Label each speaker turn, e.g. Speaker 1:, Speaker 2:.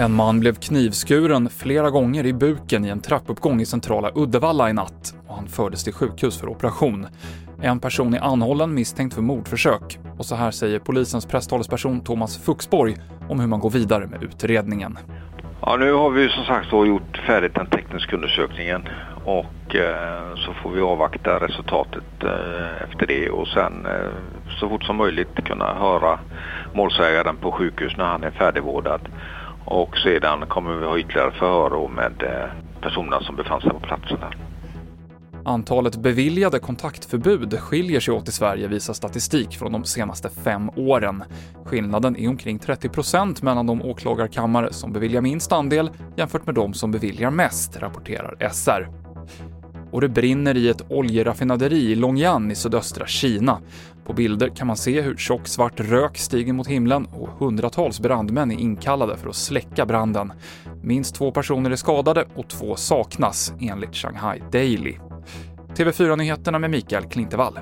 Speaker 1: En man blev knivskuren flera gånger i buken i en trappuppgång i centrala Uddevalla i natt och han fördes till sjukhus för operation. En person är anhållen misstänkt för mordförsök. Och så här säger polisens presstalesperson Thomas Fuxborg om hur man går vidare med utredningen.
Speaker 2: Ja, nu har vi som sagt då gjort färdigt den tekniska undersökningen och eh, så får vi avvakta resultatet eh, efter det och sen eh, så fort som möjligt kunna höra målsägaren på sjukhus när han är färdigvårdad. Och sedan kommer vi ha ytterligare förhör med eh, personerna som befann sig på platsen. Här.
Speaker 1: Antalet beviljade kontaktförbud skiljer sig åt i Sverige visar statistik från de senaste fem åren. Skillnaden är omkring 30% mellan de åklagarkammare som beviljar minst andel jämfört med de som beviljar mest, rapporterar SR. Och det brinner i ett oljeraffinaderi i Longyan i sydöstra Kina. På bilder kan man se hur tjock svart rök stiger mot himlen och hundratals brandmän är inkallade för att släcka branden. Minst två personer är skadade och två saknas, enligt Shanghai Daily. TV4-nyheterna med Mikael Klintevall.